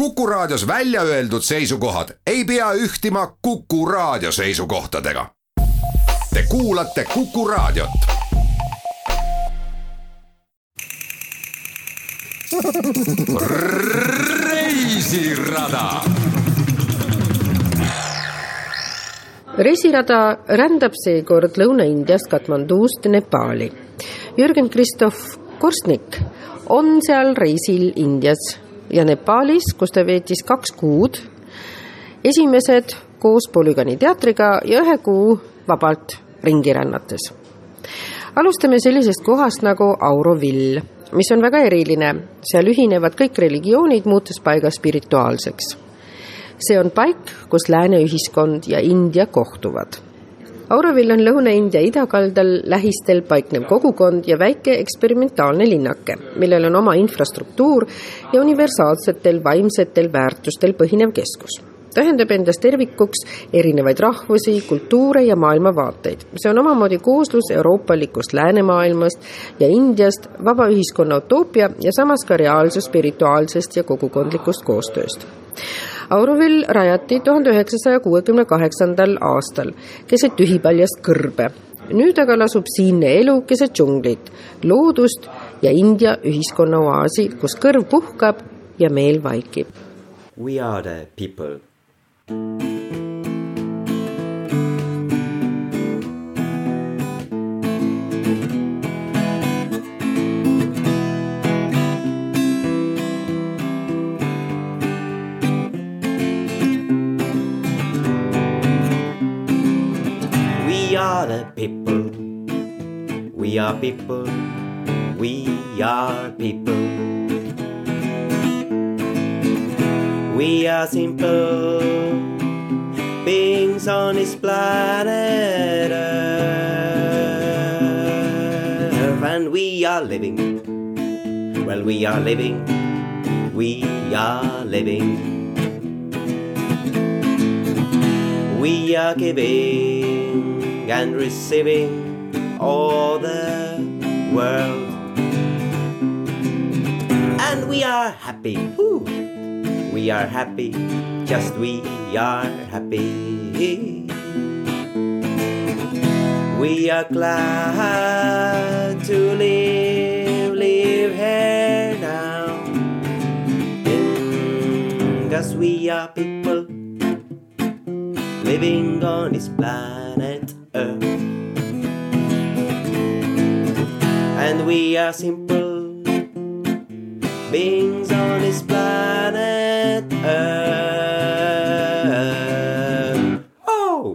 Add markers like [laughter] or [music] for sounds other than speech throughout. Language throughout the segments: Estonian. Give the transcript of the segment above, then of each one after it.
Kuku Raadios välja öeldud seisukohad ei pea ühtima Kuku Raadio seisukohtadega. Te kuulate Kuku Raadiot. reisirada. reisirada rändab seekord Lõuna-Indiast Katmandust Nepaali. Jürgen Kristof Korsnik on seal reisil Indias ja Nepaalis, kus ta veetis kaks kuud. esimesed koos Polügooni teatriga ja ühe kuu vabalt ringi rännates. alustame sellisest kohast nagu Aurovill, mis on väga eriline, seal ühinevad kõik religioonid, muutes paiga spirituaalseks. see on paik, kus lääne ühiskond ja India kohtuvad Aurovill on Lõuna-India idakaldal lähistel paiknev kogukond ja väike eksperimentaalne linnake, millel on oma infrastruktuur ja universaalsetel vaimsetel väärtustel põhinev keskus ta ühendab endas tervikuks erinevaid rahvusi, kultuure ja maailmavaateid. see on omamoodi kooslus euroopalikust läänemaailmast ja Indiast, vaba ühiskonna utoopia ja samas ka reaalsus spirituaalsest ja kogukondlikust koostööst. Auroville rajati tuhande üheksasaja kuuekümne kaheksandal aastal keset tühipaljast kõrbe. nüüd aga lasub siinne elu keset džunglit, loodust ja India ühiskonna oaasi, kus kõrv puhkab ja meel vaikib. We are the people people. We are people. We are simple beings on this planet Earth, and we are living. Well, we are living. We are living. We are giving and receiving all the world. And we are happy. Woo. We are happy. Just we are happy. We are glad to live, live here now. Cause we are people living on this planet And we are simple beings on this planet Earth. Oh!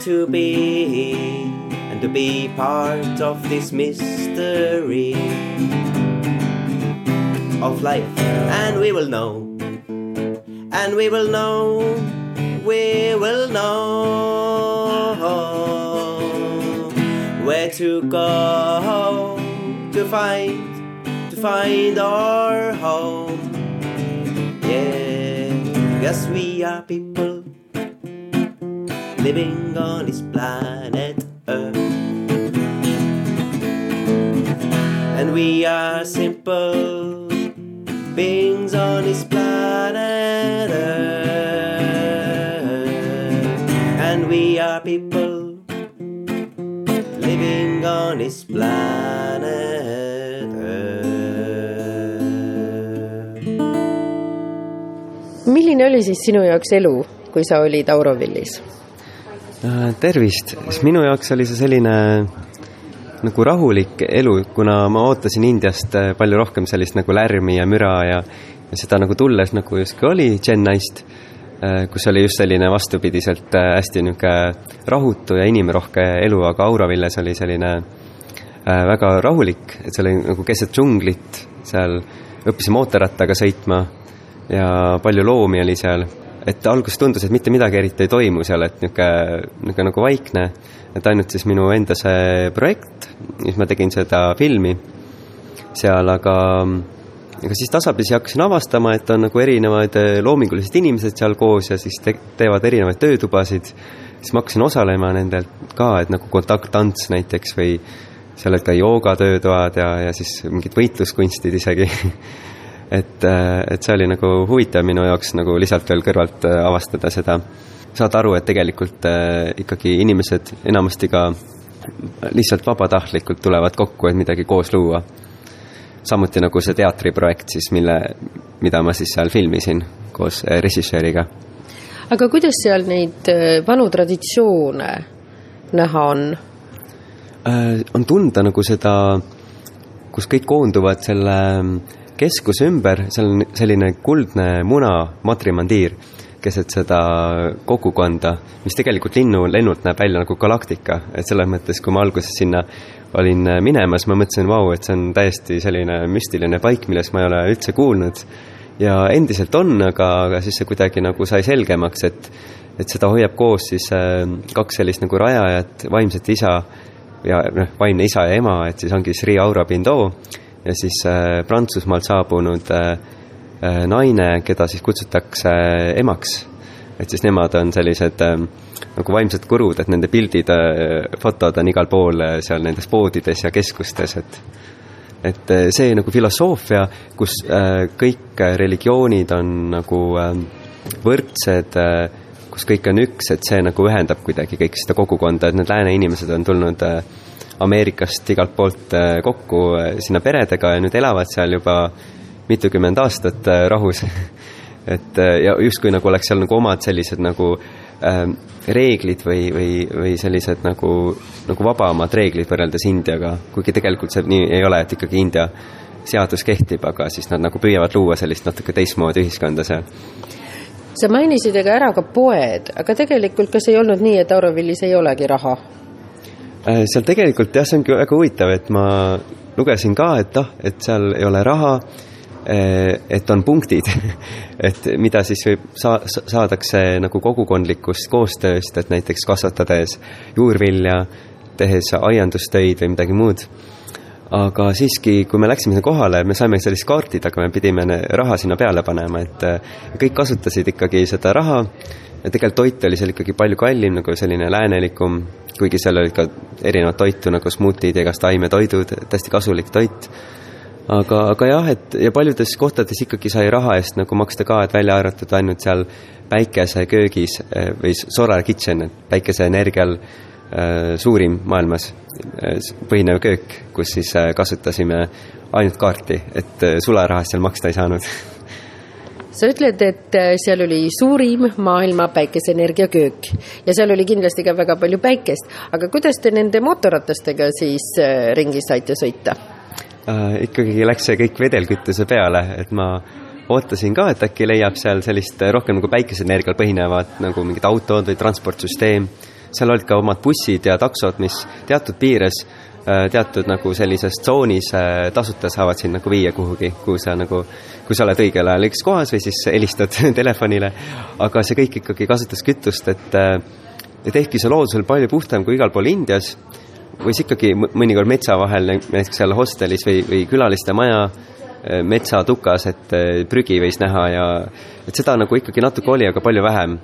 To be and to be part of this mystery of life, and we will know, and we will know, we will know where to go to find to find our home. Yeah, yes, we are people living on this planet Earth, and we are simple beings on this planet Earth, and we are people living on this planet Earth. milline oli siis sinu jaoks elu, kui sa olid Aurovillis? Äh, tervist, siis minu jaoks oli see selline nagu rahulik elu, kuna ma ootasin Indiast äh, palju rohkem sellist nagu lärmi ja müra ja, ja seda nagu tulles nagu justkui oli Chennai'st, äh, kus oli just selline vastupidiselt hästi niisugune rahutu ja inimrohke elu, aga Aurovilles oli selline väga rahulik, et see oli nagu keset džunglit, seal õppisime mootorrattaga sõitma ja palju loomi oli seal et alguses tundus, et mitte midagi eriti ei toimu seal, et niisugune, niisugune nagu vaikne, et ainult siis minu enda see projekt, siis ma tegin seda filmi seal, aga aga siis tasapisi hakkasin avastama, et on nagu erinevad eh, loomingulised inimesed seal koos ja siis te teevad erinevaid töötubasid, siis ma hakkasin osalema nendelt ka, et nagu kontakttants näiteks või seal olid ka joogatöötoad ja, ja siis mingid võitluskunstid isegi [laughs] et, eh, et see oli nagu huvitav minu jaoks nagu lihtsalt veel kõrvalt eh, avastada seda, saada aru, et tegelikult äh, ikkagi inimesed enamasti ka lihtsalt vabatahtlikult tulevad kokku, et midagi koos luua samuti nagu see teatriprojekt siis, mille, mida ma siis seal filmisin koos äh, režissööriga. aga kuidas seal neid äh, vanu traditsioone näha on? Äh, on tunda nagu seda, kus kõik koonduvad selle keskuse ümber, seal on selline kuldne muna, matrimandiir keset seda kogukonda, mis tegelikult linnu lennult näeb välja nagu galaktika, et selles mõttes, kui ma alguses sinna olin minemas, ma mõtlesin, vau, et see on täiesti selline müstiline paik, millest ma ei ole üldse kuulnud. ja endiselt on, aga, aga siis see kuidagi nagu sai selgemaks, et et seda hoiab koos siis äh, kaks sellist nagu rajajat, vaimset isa ja noh, vaimne isa ja ema, et siis ongi Sri Aura Bindo ja siis äh, Prantsusmaalt saabunud äh, Äh, naine, keda siis kutsutakse emaks. et siis nemad on sellised äh, nagu vaimsed gurud, et nende pildid, äh, fotod on igal pool seal nendes poodides ja keskustes, et et see nagu filosoofia, kus kõik religioonid on nagu võrdsed, kus kõik on üks, et see nagu ühendab kuidagi kõik seda kogukonda, et need lääne inimesed on tulnud Ameerikast igalt poolt kokku sinna peredega ja nüüd elavad seal juba mitukümmend aastat äh, rahus. [laughs] Et äh, ja justkui nagu oleks seal nagu omad sellised nagu äh, reeglid või, või, või sellised nagu, nagu vabamad reeglid võrreldes Indiaga, kuigi tegelikult see nii ei ole, et ikkagi India seadus kehtib, aga siis nad nagu püüavad luua sellist natuke teistmoodi ühiskonda seal. Sa mainisid aga ära ka poed, aga tegelikult kas ei olnud nii, et Aurovillis ei olegi raha? Äh, seal tegelikult jah, see ongi väga huvitav, et ma lugesin ka, et ah, et seal ei ole raha Eh, et on punktid, [laughs] et mida siis võib saa-, saadakse nagu kogukondlikust koostööst, et näiteks kasvatades juurvilja, tehes aiandustöid või midagi muud. aga siiski, kui me läksime sinna kohale, me saime sellised kaardid, aga me pidime raha sinna peale panema, et eh, kõik kasutasid ikkagi seda raha ja tegelikult toit oli seal ikkagi palju kallim, nagu selline läänelikum, kuigi seal olid ka erinevat toitu nagu smuutid ja igast taimetoidud, hästi kasulik toit. Aga, aga jah, et ja paljudes kohtades ikkagi sai raha eest nagu maksta ka, et välja arvatud ainult seal päikeseköögis eh, või solar kitchen, et päikeseenergial äh, suurim maailmas äh, põhinev köök, kus siis kasutasime ainult kaarti, et sularahast seal maksta ei saanud [laughs] sa ütled, et seal oli suurim maailma päikeseenergia köök ja seal oli kindlasti ka väga palju päikest, aga kuidas te nende mootorratastega siis ringi saite sõita? äh, ikkagi läks see kõik vedelkütuse peale, et ma ootasin ka, et äkki leiab seal sellist rohkem nagu päikeseenergial põhinevat nagu mingid autod või transportsüsteem. seal olid ka omad bussid ja taksod, mis teatud piires, äh, teatud nagu sellises tsoonis äh, tasuta saavad sind nagu viia kuhugi, kuhu sa nagu, kui sa oled õigel ajal õiges kohas või siis helistad [laughs] telefonile. aga see kõik ikkagi kasutas kütust, et äh, et ehkki see loodus oli palju puhtam kui igal pool Indias võis ikkagi mõnikord metsa vahel, näiteks seal hostelis või, või külaliste maja metsatukas, et prügi võis näha ja et seda nagu ikkagi natuke oli, aga palju vähem.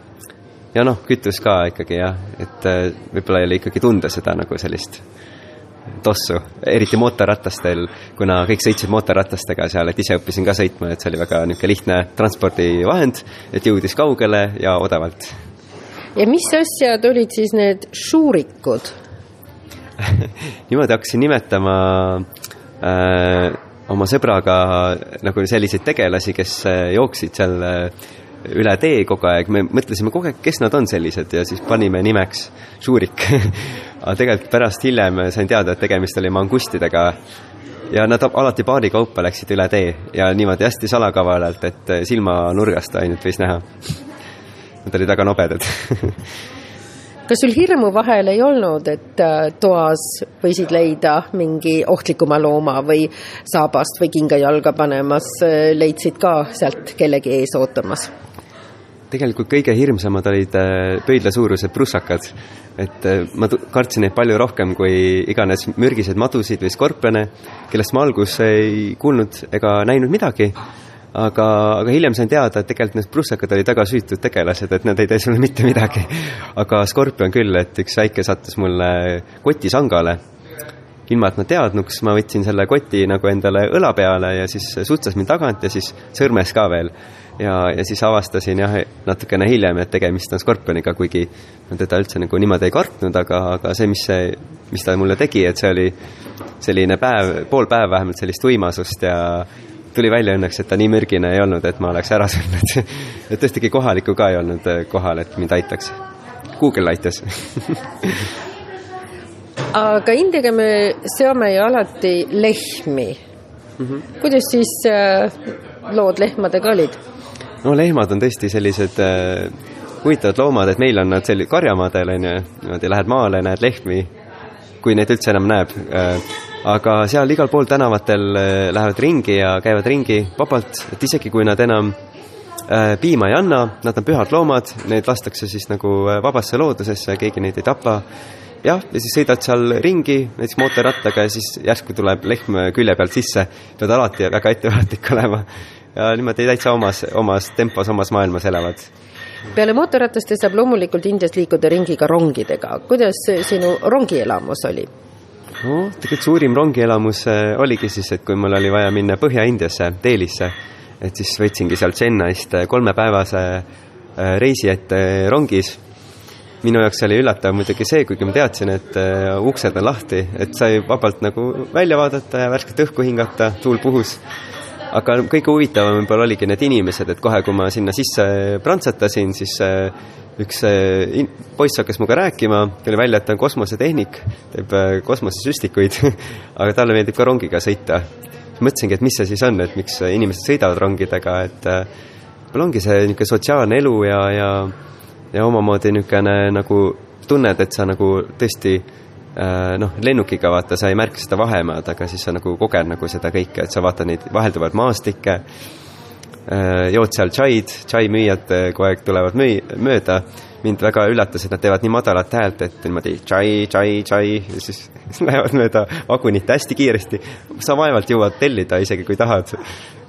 ja noh, kütus ka ikkagi jah, et võib-olla ei ole ikkagi tunda seda nagu sellist tossu, eriti mootorratastel, kuna kõik sõitsid mootorratastega seal, et ise õppisin ka sõitma, et see oli väga niisugune lihtne transpordivahend, et jõudis kaugele ja odavalt. ja mis asjad olid siis need šuurikud? [laughs] niimoodi hakkasin nimetama äh, oma sõbraga nagu selliseid tegelasi, kes äh, jooksid seal äh, üle tee kogu aeg, me mõtlesime kogu aeg, kes nad on sellised ja siis panime nimeks Šuurik [laughs] aga tegelikult pärast hiljem sain teada, et tegemist oli mangustidega ja nad alati paari kaupa läksid üle tee ja niimoodi hästi salakavalalt, et silmanurgast ainult võis näha. Nad olid väga nobedad [laughs] kas sul hirmu vahel ei olnud, et äh, toas võisid leida mingi ohtlikuma looma või saabast või kinga jalga panemas, äh, leidsid ka sealt kellegi ees ootamas? Tegelikult kõige hirmsamad olid äh, pöidlasuurused prussakad. et äh, ma kartsin neid palju rohkem kui iganes mürgiseid madusid või skorpione, kellest ma alguses ei kuulnud ega näinud midagi aga, aga hiljem sain teada, et tegelikult need prussakad olid väga süütud tegelased, et nad ei tee sulle mitte midagi. aga skorpion küll, et üks väike sattus mulle kotisangale. ilma, et ma teadnuks, ma võtsin selle koti nagu endale õla peale ja siis sutses mind tagant ja siis sõrmes ka veel. Ja, ja siis avastasin jah, natukene hiljem, et tegemist on skorpioniga, kuigi ma teda üldse nagu niimoodi ei kartnud, aga, aga see, mis see, mis ta mulle tegi, et see oli selline päev, pool päeva vähemalt sellist uimasust ja tuli välja õnneks, et ta nii mürgine ei olnud, et ma oleks ära surnud [laughs] et ühtegi kohalikku ka ei olnud äh, kohal, et mind aitaks. Google aitas [laughs] aga Indiaga me seome ju alati lehmi mm. -hmm. kuidas siis äh, lood lehmadega olid? No lehmad on tõesti sellised äh, huvitavad loomad, et meil on nad selli-, karjamaadel on ju, niimoodi lähed maale, näed lehmi, kui neid üldse enam näeb äh, aga seal igal pool tänavatel äh, lähevad ringi ja käivad ringi vabalt, et isegi kui nad enam äh, piima ei anna, nad on pühad loomad, need lastakse siis nagu äh, vabasse loodusesse, keegi neid ei tapa. jah, ja siis sõidad seal ringi näiteks mootorrattaga ja siis järsku tuleb lehm külje pealt sisse, pead alati väga ettevaatlik olema ja niimoodi täitsa omas, omas tempos, omas maailmas elavad peale mootorratast saab loomulikult Indias liikuda ringi ka rongidega. kuidas sinu rongielamus oli? no tegelikult suurim rongielamus äh, oligi siis, et kui mul oli vaja minna Põhja-Indiasse, Delhisse, et siis võtsingi sealt Chennai'st äh, kolmepäevase äh, reisi ette rongis. minu jaoks oli üllatav muidugi see, kuigi ma teadsin, et uksed on lahti, et sai vabalt nagu välja vaadata ja värsket õhku hingata, tuul puhus aga kõige huvitavam võib-olla oligi need inimesed, et kohe, kui ma sinna sisse prantsatasin, siis üks äh, poiss hakkas minuga rääkima, tuli välja, et ta on kosmosetehnik, teeb äh, kosmosesüstikuid [laughs] aga talle meeldib ka rongiga sõita. mõtlesingi, et mis see siis on, et miks inimesed sõidavad rongidega, et võib-olla ongi see niisugune sotsiaalne elu ja, ja ja omamoodi niisugune nagu tunned, et sa nagu tõesti noh, lennukiga vaata, sa ei märka seda vahemaad, aga siis sa nagu koged nagu seda kõike, et sa vaatad neid vahelduvaid maastikke Äh, jood seal tšaid, tšaimüüjad kogu aeg tulevad müü-, mööda. mind väga üllatas, et nad teevad nii madalat häält, et niimoodi tšai, tšai, tšai ja siis [laughs] lähevad mööda vagunit hästi kiiresti. sa vaevalt jõuad tellida, isegi kui tahad.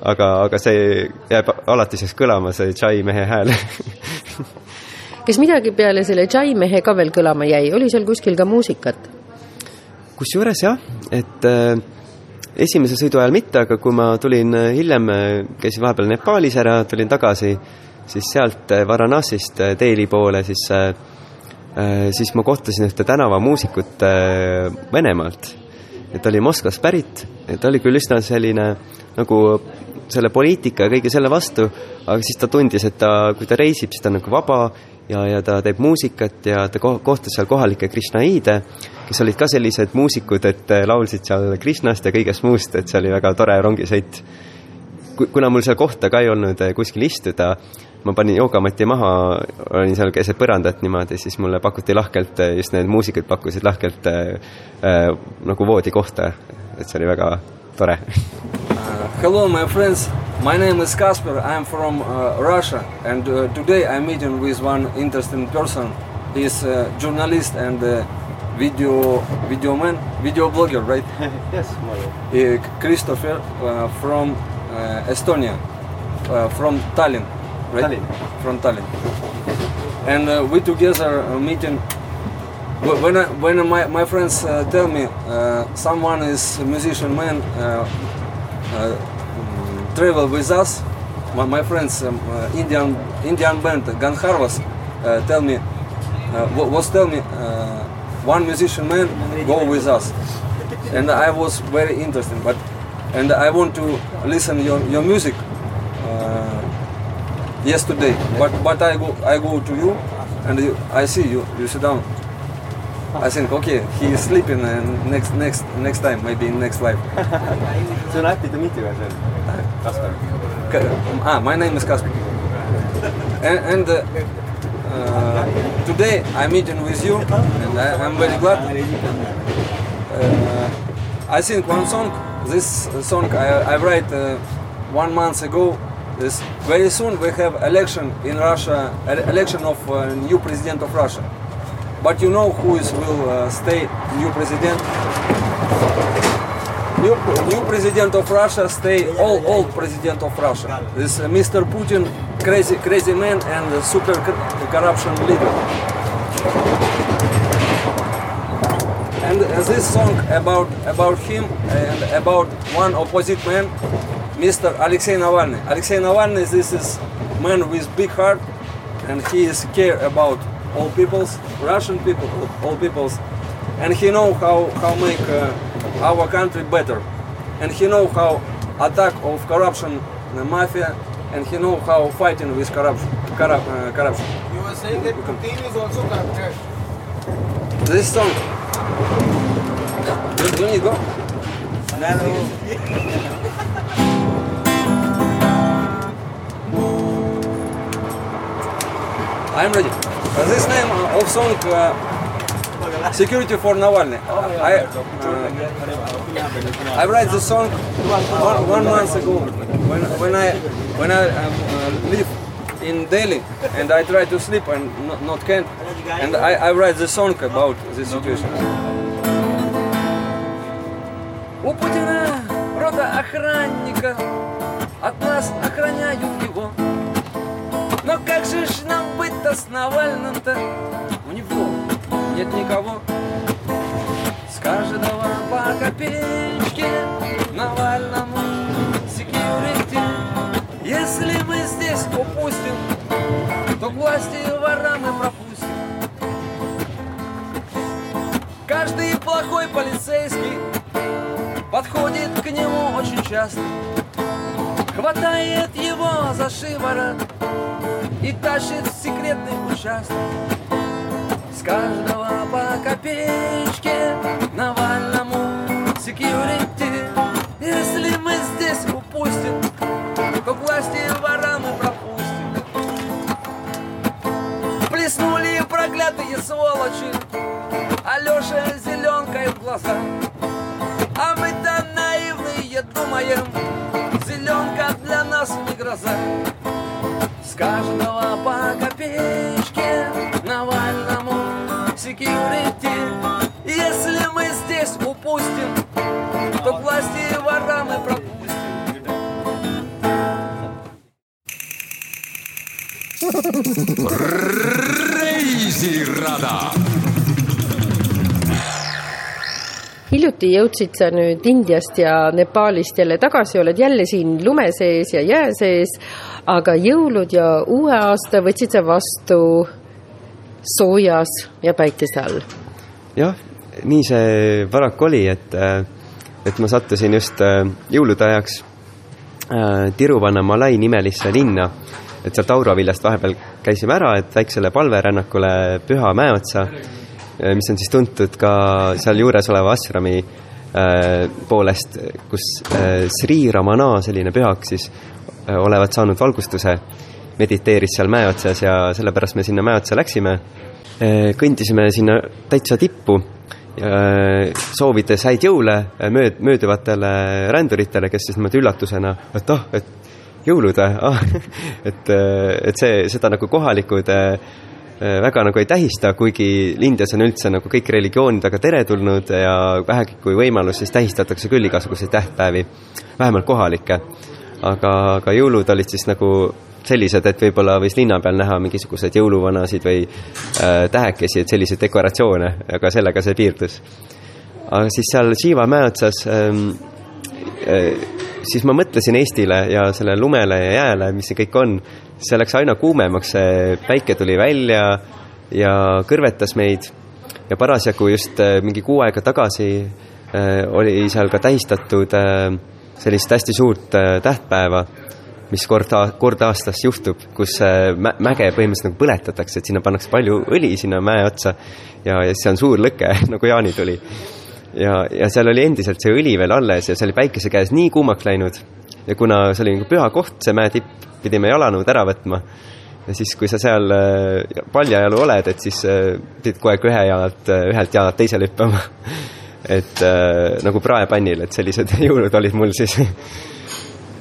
aga, aga see jääb alatiseks kõlama, see tšai mehe hääl [laughs] kas midagi peale selle tšai mehe ka veel kõlama jäi, oli seal kuskil ka muusikat? Kusjuures jah, et äh, esimese sõidu ajal mitte, aga kui ma tulin äh, hiljem, äh, käisin vahepeal Nepaalis ära, tulin tagasi, siis sealt äh, Varanasist Delhi poole, siis, siis ma kohtasin ühte tänavamuusikut Venemaalt. et ta oli Moskvast pärit, ta oli küll üsna selline nagu selle poliitika ja kõige selle vastu, aga siis ta tundis, et ta, kui ta reisib, siis ta on nagu vaba ja, ja ta teeb muusikat ja ta kohtas seal kohalikke Krishnaiide, kes olid ka sellised muusikud, et äh, laulsid seal Krishnast ja kõigest muust, et see oli väga tore rongisõit. kuna mul seal kohta ka ei olnud äh, kuskil istuda, ma panin joogamati maha, olin seal keset põrandat niimoodi, siis mulle pakuti lahkelt, äh, just need muusikud pakkusid lahkelt äh, nagu voodikohta, et see oli väga tore uh,. Hello my friends My name is Kasper. I'm from uh, Russia, and uh, today I'm meeting with one interesting person. He's a journalist and a video video man, video blogger, right? [laughs] yes, uh, Christopher uh, from uh, Estonia, uh, from Tallinn, right? Tallinn. From Tallinn. And we together meeting. When I, when my, my friends tell me someone is musician man travel with us. My, my friends, um, uh, Indian Indian band Ganharvas, uh, tell me, uh, was tell me, uh, one musician man go with us, and I was very interested. But and I want to listen your your music uh, yesterday. But but I go I go to you, and you, I see you you sit down. [laughs] I think okay, he is sleeping, and next next next time, maybe in next life. so happy to meet you as well, Kasper. Ah, my name is Kasper. And, and uh, uh, today I'm meeting with you, and I, am very glad. Uh, I think one song. This song I, I write uh, one month ago, This very soon we have election in Russia, election of uh, new president of Russia. But you know who is will uh, stay new president? New, new president of Russia stay all old president of Russia. This uh, Mr. Putin, crazy crazy man and uh, super corruption leader. And uh, this song about about him and about one opposite man, Mr. Alexei Navalny. Alexei Navalny, this is man with big heart, and he is care about all peoples, Russian people, all peoples, and he know how how make uh, our country better, and he know how attack of corruption, the mafia, and he know how fighting with corruption. Corrup- uh, corruption. You were saying that Putin is also corrupted. This song. You, you need go. [laughs] I'm ready. Uh, this name uh, of song uh, Security for Navalny. I, uh, I write the song one, one month ago when, when I when I um, uh, live in Delhi and I try to sleep and not, not can and I, I write the song about this situation. У Путина рота охранника От нас охраняют его Но как же ж нам с Навальным-то У него нет никого. С каждого по копеечке Навальному секьюрити Если мы здесь упустим То к власти вора мы пропустим. Каждый плохой полицейский Подходит к нему очень часто Хватает его за шиворот И тащит в секретный участок. С каждого по копеечке Навальному секьюрити. Если мы здесь упустим То власти вора мы пропустим. Плеснули проклятые сволочи Алеша зеленкой в глаза. А мы-то наивные думаем Зеленка гроза. С каждого по копеечке Навальному секьюрити. Если мы здесь упустим То к власти вора мы пропустим. Reisirada hiljuti jõudsid sa nüüd Indiast ja Nepaalist jälle tagasi, oled jälle siin lume sees ja jää sees, aga jõulud ja uue aasta võtsid sa vastu soojas ja päikese all. jah, nii see paraku oli, et, et ma sattusin just äh, jõulude ajaks äh, Tiruvannamalai nimelisse linna, et sealt Aurovillast vahepeal käisime ära, et väiksele palverännakule Püha mäe otsa, mis on siis tuntud ka sealjuures oleva asrami äh, poolest, kus äh, Sri Ramana, selline pühak siis äh, olevat saanud valgustuse, mediteeris seal mäe otsas ja sellepärast me sinna mäe otsa läksime. Kõndisime sinna täitsa tippu, soovides häid jõule mööd-, mööduvatele ränduritele, kes siis niimoodi üllatusena, et ah, et jõulud või ah, [laughs] et, et see, seda nagu kohalikud eh, väga nagu ei tähista, kuigi Indias on üldse nagu kõik religioonid väga teretulnud ja vähegi kui võimalus, siis tähistatakse küll igasuguseid tähtpäevi, vähemalt kohalikke. aga, aga jõulud olid siis nagu sellised, et võib-olla võis linna peal näha mingisuguseid jõuluvanasid või äh, tähekesi, et selliseid dekoratsioone, aga sellega see piirdus. aga siis seal Shiva mäe otsas ähm, äh, siis ma mõtlesin Eestile ja sellele lumele ja jääle, mis see kõik on, see läks aina kuumemaks, see päike tuli välja ja kõrvetas meid ja parasjagu just äh, mingi kuu aega tagasi äh, oli seal ka tähistatud äh, sellist hästi suurt äh, tähtpäeva mis kord, kord aastas juhtub, kus mä- mäge põhimõtteliselt nagu põletatakse, et sinna pannakse palju õli sinna mäe otsa ja, ja see on suur lõke [laughs] nagu jaanituli. ja, ja seal oli endiselt see õli veel alles ja see oli päikese käes nii kuumaks läinud ja kuna see oli nagu püha koht, see mäetipp, pidime jalanõud ära võtma ja siis, kui sa seal äh, paljajalu oled, et siis äh, pidid kogu aeg ühe jalalt, ühelt jalalt teisele hüppama. [laughs] et äh, nagu praepannil, et sellised [laughs] jõulud olid mul siis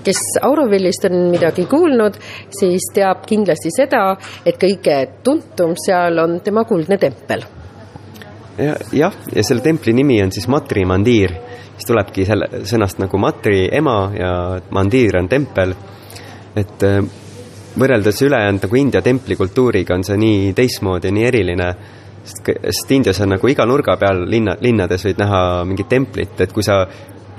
kes Aurovillist on midagi kuulnud, siis teab kindlasti seda, et kõige tuntum seal on tema kuldne tempel ja jah, ja selle templi nimi on siis Matri Mandir, mis tulebki selle sõnast nagu Matri ema ja Mandir on tempel. Et äh, võrreldes ülejäänud nagu India templikultuuriga on see nii teistmoodi nii eriline, sest, sest Indias on nagu iga nurga peal linna, linnades võid näha mingit templit, et kui sa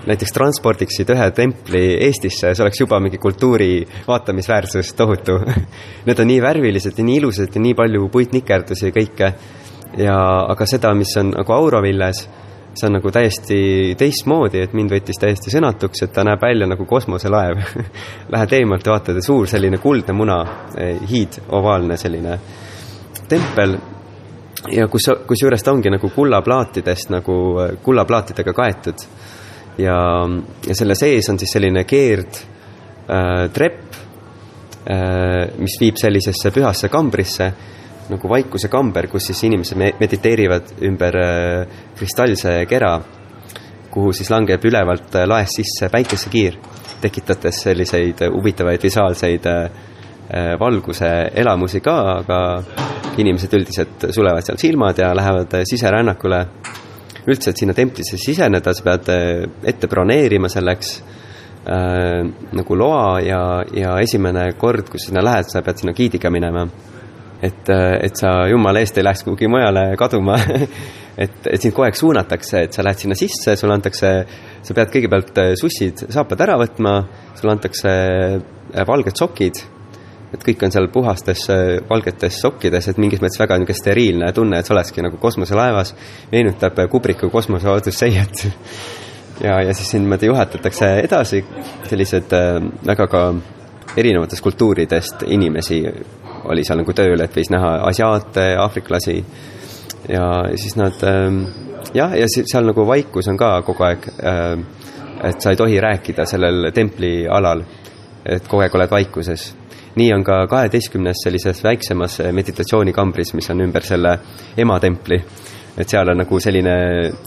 näiteks transpordiksid ühe templi Eestisse, see oleks juba mingi kultuuri vaatamisväärsus tohutu [laughs] Need on nii värvilised ja nii ilusad ja nii palju puitnikerdusi ja kõike. ja aga seda, mis on nagu Aurovilles, see on nagu täiesti teistmoodi, et mind võttis täiesti sõnatuks, et ta näeb välja nagu kosmoselaev. [laughs] Lähed eemalt ja vaatad, suur selline kuldne muna, hiidovaalne selline tempel. Ja kus, kusjuures ta ongi nagu kullaplaatidest nagu kullaplaatidega kaetud. Ja, ja selle sees on siis selline keerd äh, trepp äh,, mis viib sellisesse pühasse kambrisse nagu vaikuse kamber, kus siis inimesed mediteerivad ümber äh, kristallse kera, kuhu siis langeb ülevalt äh, laest sisse päikesekiir, tekitades selliseid huvitavaid visuaalseid äh, äh, valguse elamusi ka, aga inimesed üldiselt sulevad seal silmad ja lähevad äh, siserännakule üldse, et sinna templisse siseneda, sa pead äh, ette broneerima selleks äh, nagu loa ja, ja esimene kord, kui sa sinna lähed, sa pead sinna giidiga minema. Et, äh, et sa jumala eest ei läheks kuhugi mujale kaduma [laughs] et, et sind kogu aeg suunatakse, et sa lähed sinna sisse, sulle antakse, sa pead kõigepealt äh, sussid, saapad ära võtma, sulle antakse valged sokid. Et kõik on seal puhastes valgetes sokkides, et mingis mõttes väga niisugune steriilne tunne, et sa olekski nagu kosmoselaevas, meenutab Kubriku kosmoseodusseiat [laughs] ja, ja siis sind niimoodi juhatatakse edasi, sellised äh, väga ka erinevatest kultuuridest inimesi oli seal nagu tööl, et võis näha asiaate, aafriklasi ja siis nad ähm, jah, ja seal nagu vaikus on ka kogu aeg, äh, et sa ei tohi rääkida sellel templi alal, et kogu aeg oled vaikuses nii on ka kaheteistkümnes sellises väiksemas meditatsioonikambris, mis on ümber selle ematempli. et seal on nagu selline,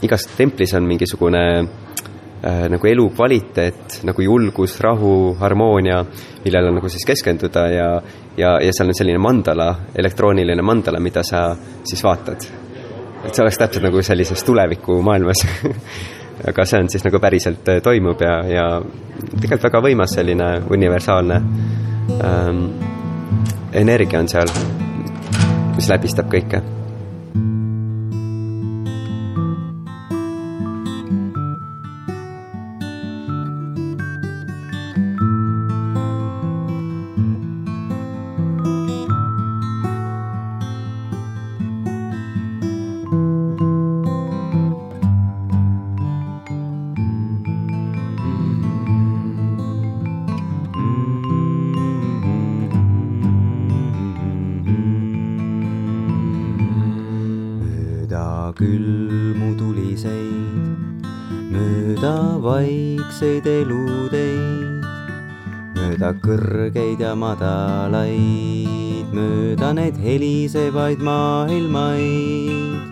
igas templis on mingisugune äh, nagu elukvaliteet, nagu julgus, rahu, harmoonia, millele nagu siis keskenduda ja, ja, ja seal on selline mandala, elektrooniline mandala, mida sa siis vaatad. et see oleks täpselt nagu sellises tulevikumaailmas [laughs] aga see on siis nagu päriselt äh, toimub ja, ja tegelikult väga võimas selline universaalne ähm, energia on seal, mis läbistab kõike külmu tuliseid, mööda vaikseid eluteid, mööda kõrgeid ja madalaid, mööda neid helisevaid maailmaid.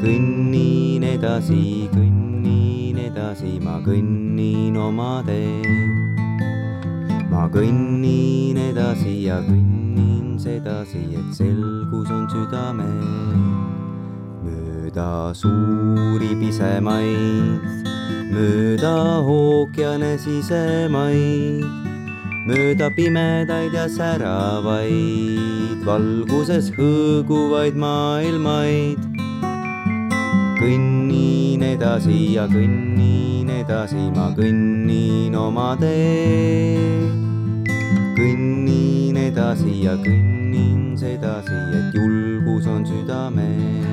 kõnnin edasi, kõnnin edasi, ma kõnnin oma teed. ma kõnnin edasi ja kõnnin sedasi, et selgus on südamel mööda suuri pisemaid, mööda ookeane sisemaid, mööda pimedaid ja säravaid, valguses hõõguvaid maailmaid. kõnnin edasi ja kõnnin edasi, ma kõnnin oma teed. kõnnin edasi ja kõnnin sedasi, et julgus on südamel.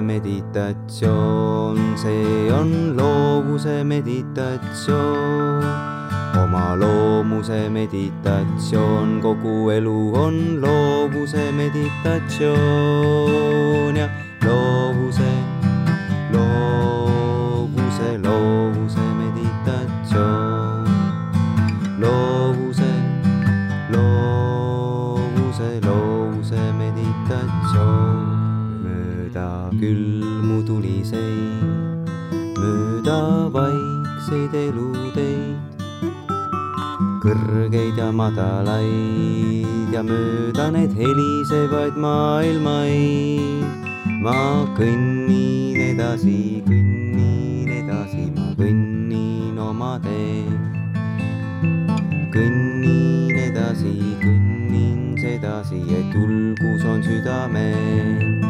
Meditatsioon, see on loovuse meditatsioon. oma loomuse meditatsioon, kogu elu on loovuse meditatsioon. Ja loovuse, vaikseid eluteid, kõrgeid ja madalaid ja mööda neid helisevaid maailmaid. ma kõnnin edasi, kõnnin edasi, ma kõnnin oma teed kõnnin edasi, kõnnin sedasi, et julgus on südamel.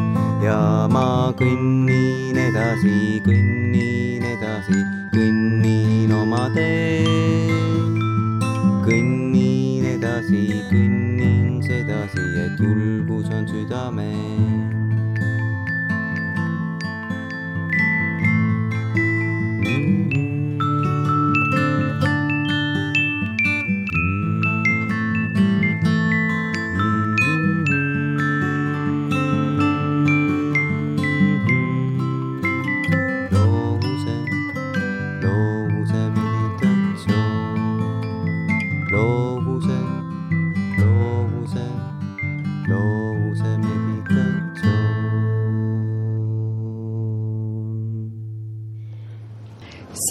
ja ma kõnnin edasi, kõnnin edasi, kõnnin oma teed. kõnnin edasi, kõnnin sedasi, et julgus on südamel.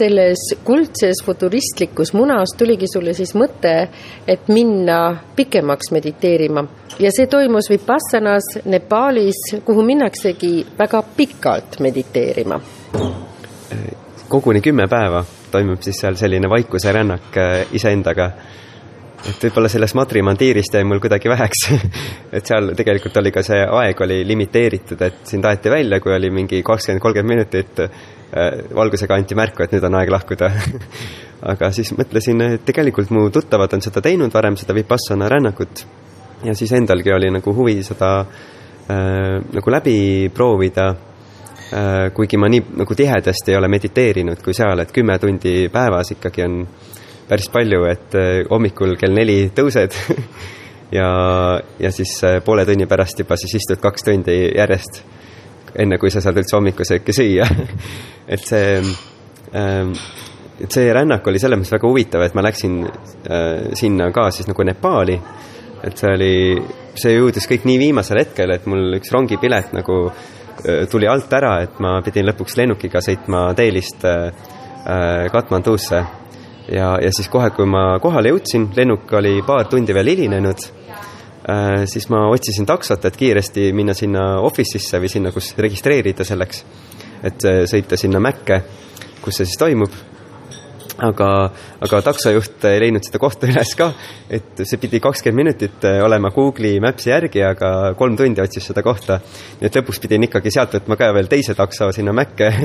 Selles kuldses futuristlikus munas tuligi sulle siis mõte, et minna pikemaks mediteerima ja see toimus Vipassanas Nepaalis, kuhu minnaksegi väga pikalt mediteerima. koguni kümme päeva toimub siis seal selline vaikuse rännak äh, iseendaga. et võib-olla sellest Madri mandiirist jäi mul kuidagi väheks [laughs] et seal tegelikult oli ka see aeg oli limiteeritud, et sind aeti välja, kui oli mingi kakskümmend, kolmkümmend minutit valgusega anti märku, et nüüd on aeg lahkuda. [laughs] Aga siis mõtlesin, et tegelikult mu tuttavad on seda teinud varem, seda Vipassana rännakut. Ja siis endalgi oli nagu huvi seda äh, nagu läbi proovida. Äh, kuigi ma nii nagu tihedasti ei ole mediteerinud kui seal, et kümme tundi päevas ikkagi on päris palju, et äh, hommikul kell neli tõused [laughs] ja, ja siis äh, poole tunni pärast juba siis istud kaks tundi järjest, enne kui sa saad üldse hommikusööki süüa. [laughs] Et see ähm, et see rännak oli selles mõttes väga huvitav, et ma läksin äh, sinna ka siis nagu Nepaali, et see oli, see jõudis kõik nii viimasel hetkel, et mul üks rongipilet nagu äh, tuli alt ära, et ma pidin lõpuks lennukiga sõitma Delhist äh, äh, Katmandusse. ja, ja siis kohe, kui ma kohale jõudsin, lennuk oli paar tundi veel hilinenud siis ma otsisin taksot, et kiiresti minna sinna office'isse või sinna, kus registreerida selleks, et äh, sõita sinna Mäkke, kus see siis toimub. Aga, aga taksojuht ei leidnud seda kohta [laughs] üles ka, et see pidi kakskümmend minutit äh, olema Google'i Maps'i järgi, aga kolm tundi otsis seda kohta. nii et lõpuks pidin ikkagi sealt võtma ka veel teise takso sinna Mäkke. [laughs]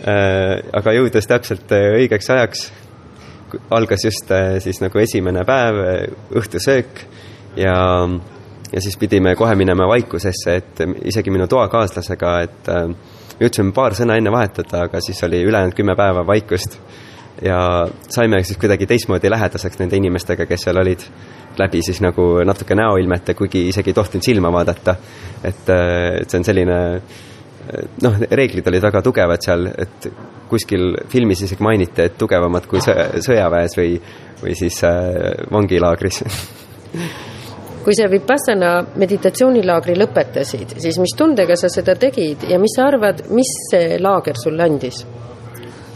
Aga jõudes täpselt äh, õigeks ajaks, algas just äh, siis nagu esimene päev, õhtusöök ja, ja siis pidime kohe minema vaikusesse, et isegi minu toakaaslasega, et me jõudsime paar sõna enne vahetada, aga siis oli ülejäänud kümme päeva vaikust ja saime siis kuidagi teistmoodi lähedaseks nende inimestega, kes seal olid, läbi siis nagu natuke näoilmete, kuigi isegi ei tohtinud silma vaadata. et, et see on selline noh, reeglid olid väga tugevad seal, et kuskil filmis isegi mainiti, et tugevamad kui sõjaväes või, või siis äh, vangilaagris [laughs] kui sa Vipassana meditatsioonilaagri lõpetasid, siis mis tundega sa seda tegid ja mis sa arvad, mis see laager sulle andis?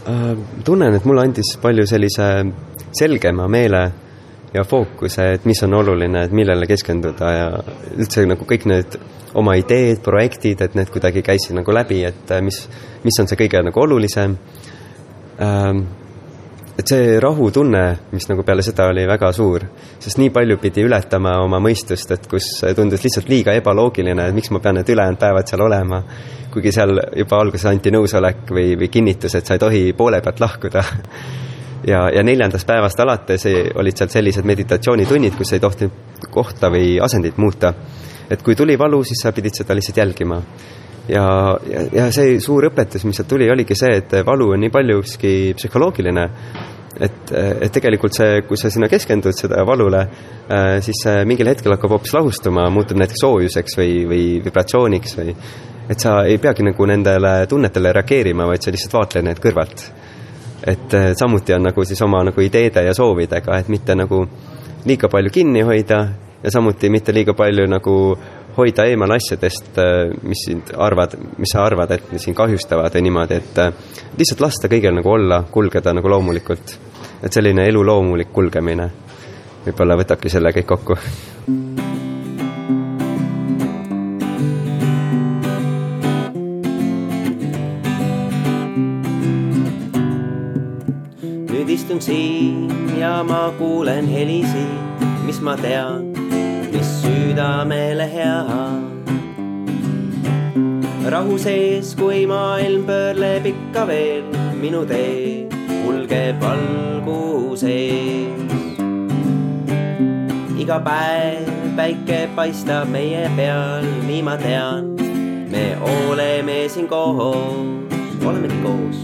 tunnen, et mulle andis palju sellise selgema meele ja fookuse, et mis on oluline, et millele keskenduda ja üldse nagu kõik need oma ideed, projektid, et need kuidagi käisid nagu läbi, et mis, mis on see kõige nagu olulisem. Et see rahutunne, mis nagu peale seda oli väga suur, sest nii palju pidi ületama oma mõistust, et kus tundus lihtsalt liiga ebaloogiline, et miks ma pean need ülejäänud päevad seal olema kuigi seal juba alguses anti nõusolek või, või kinnitus, et sa ei tohi poole pealt lahkuda. ja, ja neljandast päevast alates olid seal sellised meditatsioonitunnid, kus ei tohtinud kohta või asendit muuta. et kui tuli valu, siis sa pidid seda lihtsalt jälgima. Ja, ja, ja see suur õpetus, mis sealt tuli, oligi see, et valu on nii paljuski psühholoogiline, et, et tegelikult see, kui sa sinna keskendud seda valule, siis see mingil hetkel hakkab hoopis lahustuma, muutub näiteks soojuseks või, või vibratsiooniks või et sa ei peagi nagu nendele tunnetele reageerima, vaid sa lihtsalt vaatle need kõrvalt. et samuti on nagu siis oma nagu ideede ja soovidega, et mitte nagu liiga palju kinni hoida ja samuti mitte liiga palju nagu hoida eemal asjadest, mis sind arvad, mis sa arvad, et sind kahjustavad või niimoodi, et lihtsalt lasta kõigil nagu olla, kulgeda nagu loomulikult. et selline elu loomulik kulgemine võib-olla võtabki selle kõik kokku. nüüd istun siin ja ma kuulen helisid, mis ma tean, südamele hea. rahu sees, kui maailm pöörleb ikka veel, minu tee kulgeb valguses. iga päev päike paistab meie peal, nii ma tean, me oleme siin koos, olemegi koos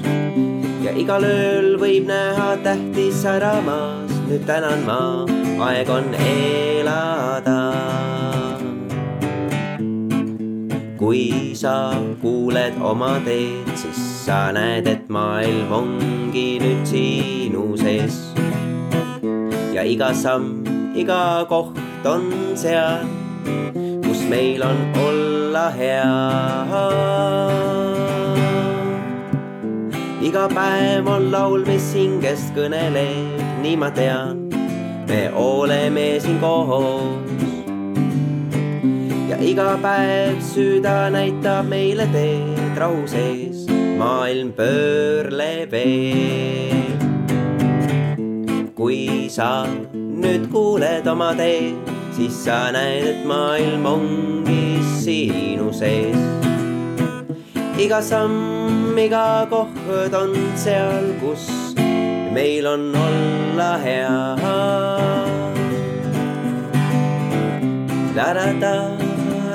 ja igal ööl võib näha tähti säramas, nüüd tänan ma, aeg on elada. kui sa kuuled oma teed, siis sa näed, et maailm ongi nüüd sinu sees. ja iga samm, iga koht on seal, kus meil on olla hea iga päev on laul, mis hingest kõneleb, nii ma tean, me oleme siin koos. ja iga päev süda näitab meile teed rahu sees, maailm pöörleb veel. kui sa nüüd kuuled oma teed, siis sa näed, et maailm ongi sinu sees. iga samm, iga koht on seal, kus meil on olla hea. ta-ra-ta,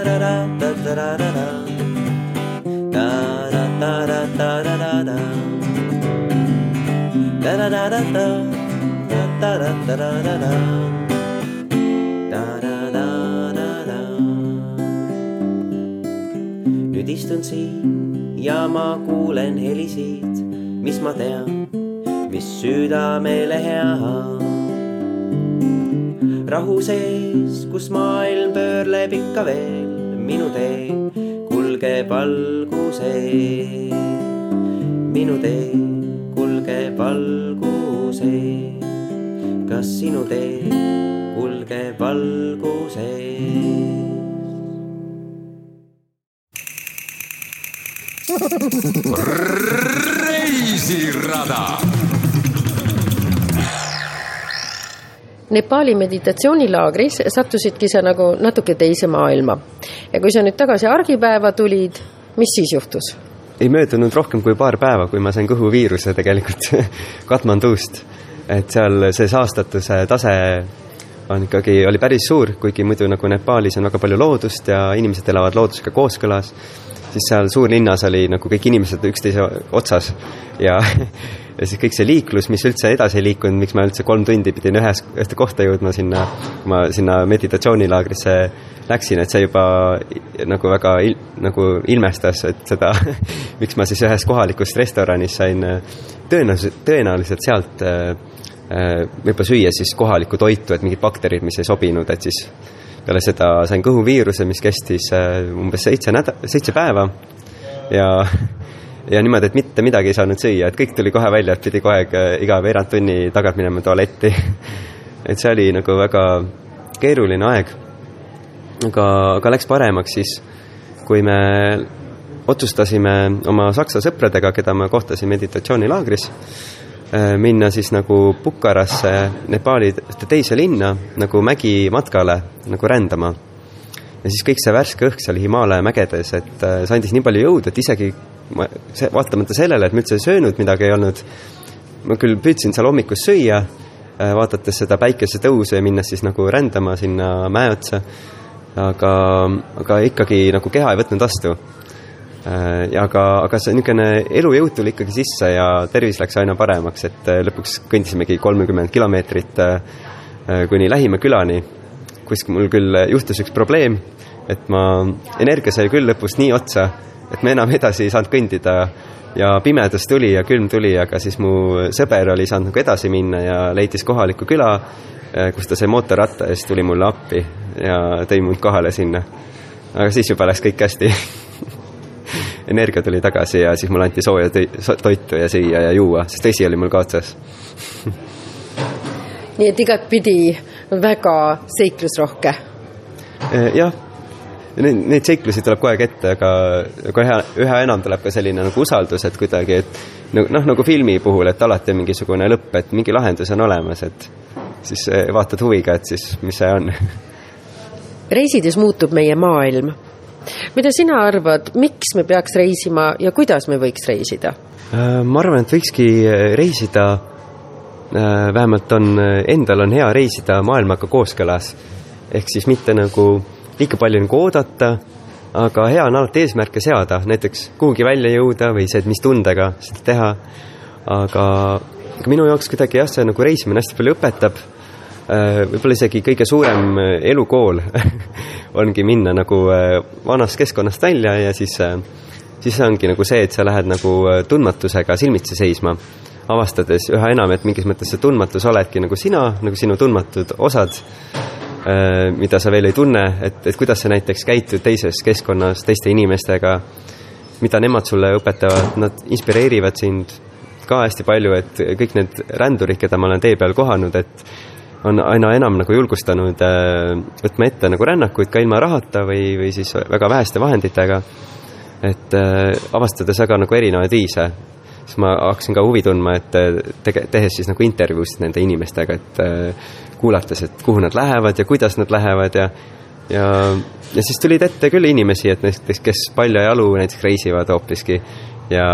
ta-ra-ta, ta-ra-ta, ta-ra-ta, ta-ra-ta, ta-ra-ta, ta-ra-ta, ta-ra-ta. nüüd istun siin ja ma kuulen helisid, mis ma tean südamele hea. rahu sees, kus maailm pöörleb ikka veel, minu tee kulgeb valguses. minu tee kulgeb valguses. kas sinu tee kulgeb valguses? reisirada. Nepaali meditatsioonilaagris sattusidki sa nagu natuke teise maailma. ja kui sa nüüd tagasi argipäeva tulid, mis siis juhtus? ei möödunud rohkem kui paar päeva, kui ma sain kõhuviiruse tegelikult [laughs] Katmandust. et seal see saastatuse tase on ikkagi, oli päris suur, kuigi muidu nagu Nepaalis on väga palju loodust ja inimesed elavad loodusega kooskõlas, siis seal suurlinnas oli nagu kõik inimesed üksteise otsas ja [laughs] ja siis kõik see liiklus, mis üldse edasi ei liikunud, miks ma üldse kolm tundi pidin ühes, ühte kohta jõudma sinna, kui ma sinna meditatsioonilaagrisse läksin, et see juba nagu väga il, nagu ilmestas, et seda [laughs] miks ma siis ühes kohalikus restoranis sain tõenäoliselt, tõenäoliselt sealt võib-olla süüa siis kohalikku toitu, et mingid bakterid, mis ei sobinud, et siis peale seda sain kõhuviiruse, mis kestis umbes seitse näda-, seitse päeva ja ja niimoodi, et mitte midagi ei saanud süüa, et kõik tuli kohe välja, et pidi kogu aeg iga veerand tunni tagant minema tualetti. [laughs] et see oli nagu väga keeruline aeg. aga, aga läks paremaks siis, kui me otsustasime oma saksa sõpradega, keda ma kohtasin meditatsioonilaagris, minna siis nagu Pukarasse, Nepaali teise linna nagu mägimatkale nagu rändama. ja siis kõik see värske õhk seal Himaalaja mägedes, et see andis nii palju jõudu, et isegi ma, see, vaatamata sellele, et ma üldse söönud midagi ei olnud, ma küll püüdsin seal hommikus süüa, vaadates seda päikesetõusu ja minnes siis nagu rändama sinna mäe otsa, aga, aga ikkagi nagu keha ei võtnud vastu. Ja aga, aga see niisugune elujõud tuli ikkagi sisse ja tervis läks aina paremaks, et lõpuks kõndisimegi kolmekümmend kilomeetrit kuni lähima külani, kus mul küll juhtus üks probleem, et ma, energia sai küll lõpus nii otsa, et me enam edasi ei saanud kõndida. Ja pimedus tuli ja külm tuli, aga siis mu sõber oli saanud nagu edasi minna ja leidis kohaliku küla, kus ta sai mootorratta ja siis tuli mulle appi ja tõi mind kohale sinna. aga siis juba läks kõik hästi [laughs] energia tuli tagasi ja siis mulle anti sooja toitu ja süüa ja juua, sest vesi oli mul ka otsas [laughs] nii et igatpidi väga seiklusrohke. Eh, jah neid, neid seiklusi tuleb kogu aeg ette, aga, aga üha, üha enam tuleb ka selline nagu usaldus, et kuidagi, et noh, nagu filmi puhul, et alati on mingisugune lõpp, et mingi lahendus on olemas, et siis eh, vaatad huviga, et siis mis see on. [laughs] reisides muutub meie maailm. Mida sina arvad, miks me peaks reisima ja kuidas me võiks reisida? Äh, ma arvan, et võikski äh, reisida, äh, vähemalt on, endal on hea reisida maailmaga kooskõlas. ehk siis mitte nagu liiga palju nagu oodata, aga hea on alati eesmärke seada, näiteks kuhugi välja jõuda või see, et mis tundega seda teha. aga, aga minu jaoks kuidagi jah, see nagu reisimine hästi palju õpetab. Äh, võib-olla isegi kõige suurem äh, elukool [laughs] ongi minna nagu äh, vanast keskkonnast välja ja siis, siis ongi nagu see, et sa lähed nagu tundmatusega silmitsi seisma avastades üha enam, et mingis mõttes see tundmatus oledki nagu sina, nagu sinu tundmatud osad mida sa veel ei tunne, et, et kuidas sa näiteks käitud teises keskkonnas teiste inimestega, mida nemad sulle õpetavad, nad inspireerivad sind ka hästi palju, et kõik need rändurid, keda ma olen tee peal kohanud, et on aina enam nagu julgustanud äh, võtma ette nagu rännakuid ka ilma rahata või, või siis väga väheste vahenditega. et äh, avastades väga nagu erinevaid viise siis ma hakkasin ka huvi tundma, et tege-, tehes siis nagu intervjuusid nende inimestega, et kuulates, et kuhu nad lähevad ja kuidas nad lähevad ja ja, ja siis tulid ette küll inimesi, et näiteks, kes paljajalu näiteks reisivad hoopiski ja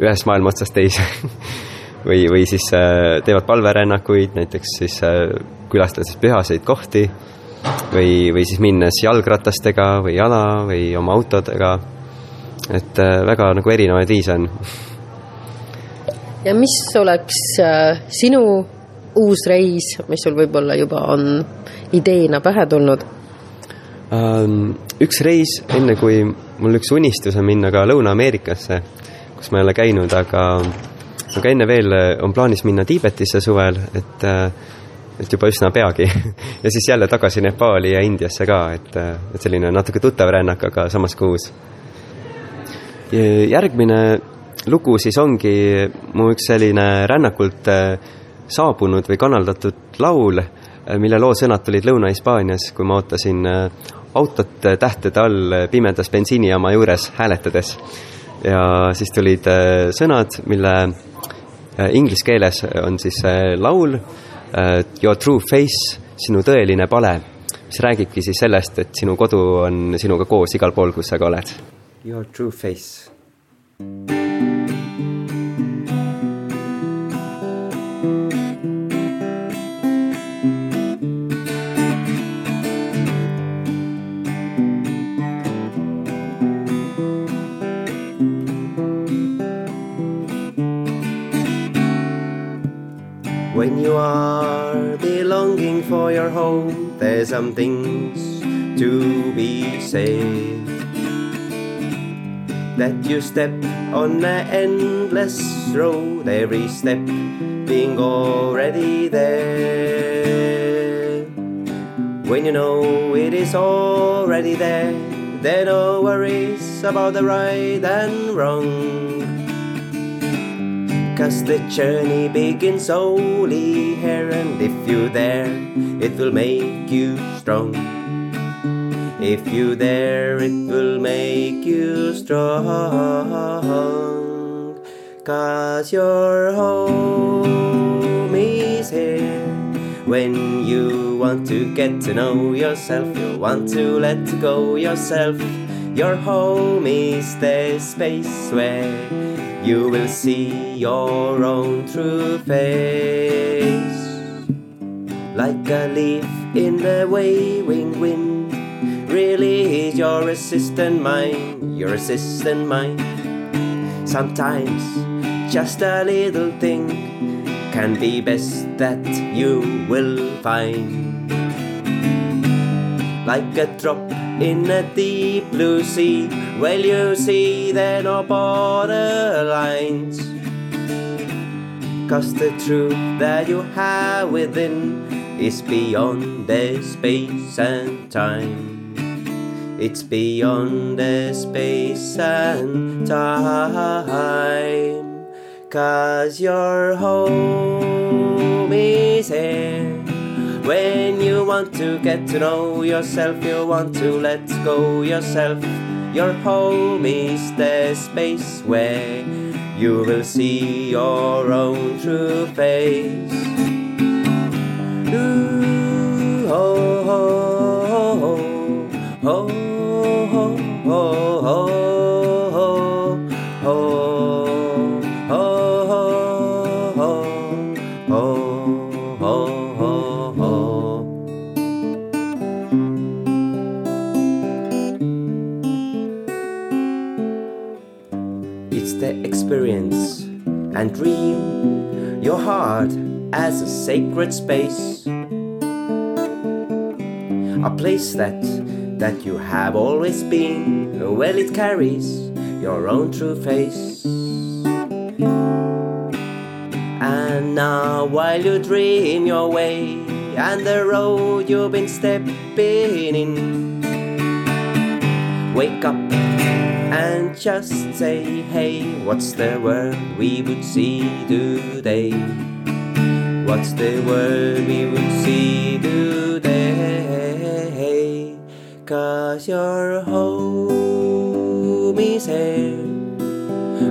ühest maailma otsast teise [laughs] või, või siis äh, teevad palverännakuid, näiteks siis äh, külastades pühaseid kohti või, või siis minnes jalgratastega või jala või oma autodega. et äh, väga nagu erinevaid viise on. ja mis oleks sinu uus reis, mis sul võib-olla juba on ideena pähe tulnud? Ähm, üks reis, enne kui mul üks unistus on minna ka Lõuna-Ameerikasse, kus ma ei ole käinud, aga aga enne veel on plaanis minna Tiibetisse suvel, et et juba üsna peagi [laughs] ja siis jälle tagasi Nepaali ja Indiasse ka, et, et selline natuke tuttav rännak, aga samas ka uus. järgmine lugu siis ongi mu üks selline rännakult saabunud või kanaldatud laul, mille loo sõnad tulid Lõuna-Hispaanias, kui ma ootasin autot tähtede all pimedas bensiinijaama juures hääletades. Ja siis tulid eh, sõnad, mille inglise keeles on siis laul Your true face, sinu tõeline pale, mis räägibki siis sellest, et sinu kodu on sinuga koos igal pool, kus sa ka oled. Your true face. Some things to be said. That you step on an endless road, every step being already there. When you know it is already there, there no worries about the right and wrong. Cause the journey begins only here, and if you dare, it will make you strong. If you dare, it will make you strong. Cause your home is here. When you want to get to know yourself, you want to let go yourself. Your home is the space where you will see your own true face. Like a leaf in the waving wind, really is your assistant mind, your assistant mind. Sometimes just a little thing can be best that you will find. Like a drop in a deep blue sea, well, you see there are no borderlines. Cause the truth that you have within is beyond the space and time. It's beyond the space and time. Cause your home is here. When you want to get to know yourself, you want to let go yourself. Your home is the space where you will see your own true face. Sacred space. A place that that you have always been. Well, it carries your own true face. And now, while you dream your way and the road you've been stepping in, wake up and just say, hey, what's the world we would see today? What's the world we would see today? Cause your home is here.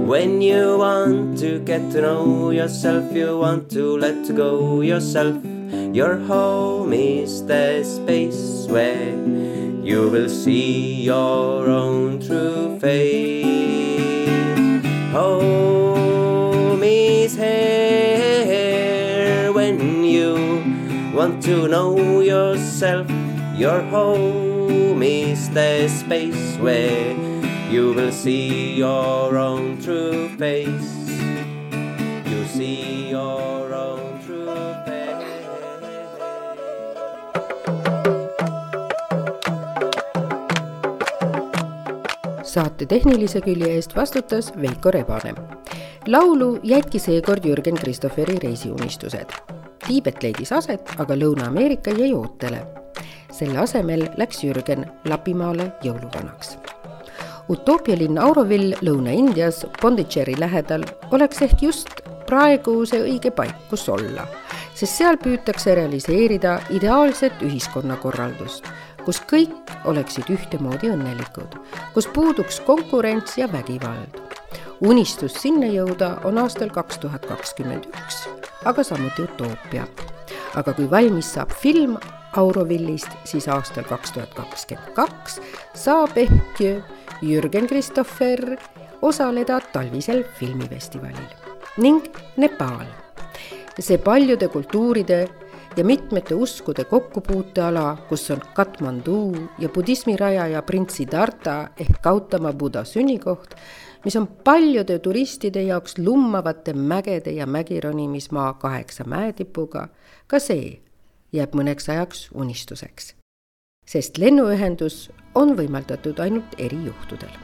When you want to get to know yourself, you want to let go yourself. Your home is the space where you will see your own true face. Want to know yourself. Your home is the space where you will see your own true face. You see your own true face. saate tehnilise külje eest vastutas Veiko Rebane. laulu jätki seekord Jürgen Christopheri reisiunistused. Tiibet leidis aset, aga Lõuna-Ameerika jäi ootele. selle asemel läks Jürgen Lapimaale jõuluvanaks. utoopia linn Auroville Lõuna-Indias Pondicherry lähedal oleks ehk just praegu see õige paik, kus olla, sest seal püütakse realiseerida ideaalset ühiskonnakorraldust kus kõik oleksid ühtemoodi õnnelikud, kus puuduks konkurents ja vägivald. Unistus sinna jõuda on aastal kaks tuhat kakskümmend üks, aga samuti utoopia. aga kui valmis saab film Aurovillist, siis aastal kaks tuhat kakskümmend kaks saab ehk Jürgen Christopher osaleda talvisel filmifestivalil ning Nepaal. see paljude kultuuride ja mitmete uskude kokkupuuteala, kus on Katmandu ja budismi rajaja prins Siddhartha ehk Gautama Buda sünnikoht, mis on paljude turistide jaoks lummavate mägede ja mägironimismaa kaheksa mäetipuga, ka see jääb mõneks ajaks unistuseks. sest lennuühendus on võimaldatud ainult erijuhtudel.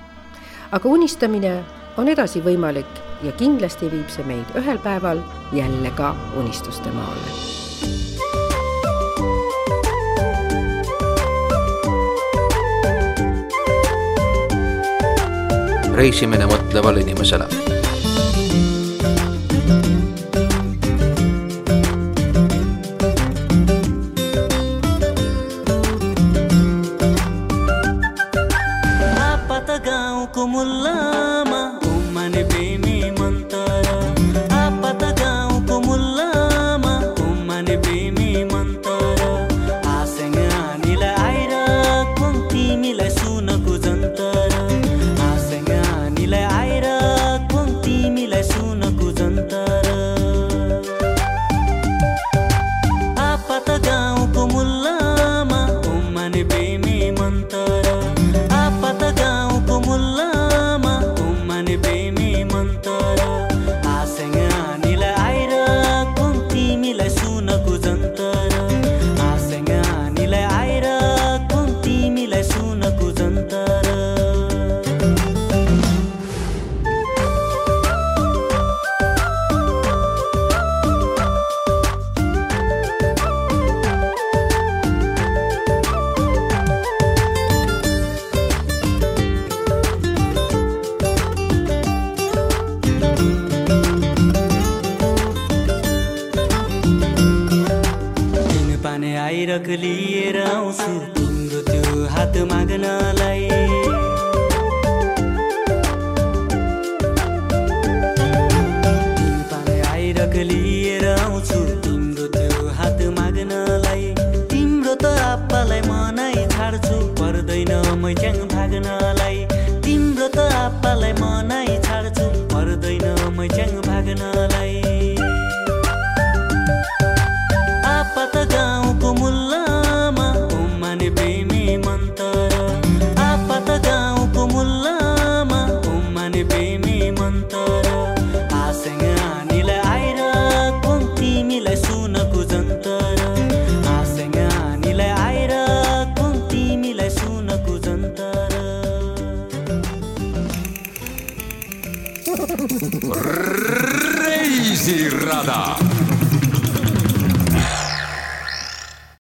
aga unistamine on edasi võimalik ja kindlasti viib see meid ühel päeval jälle ka unistuste maale reisimine mõtlevale inimesele.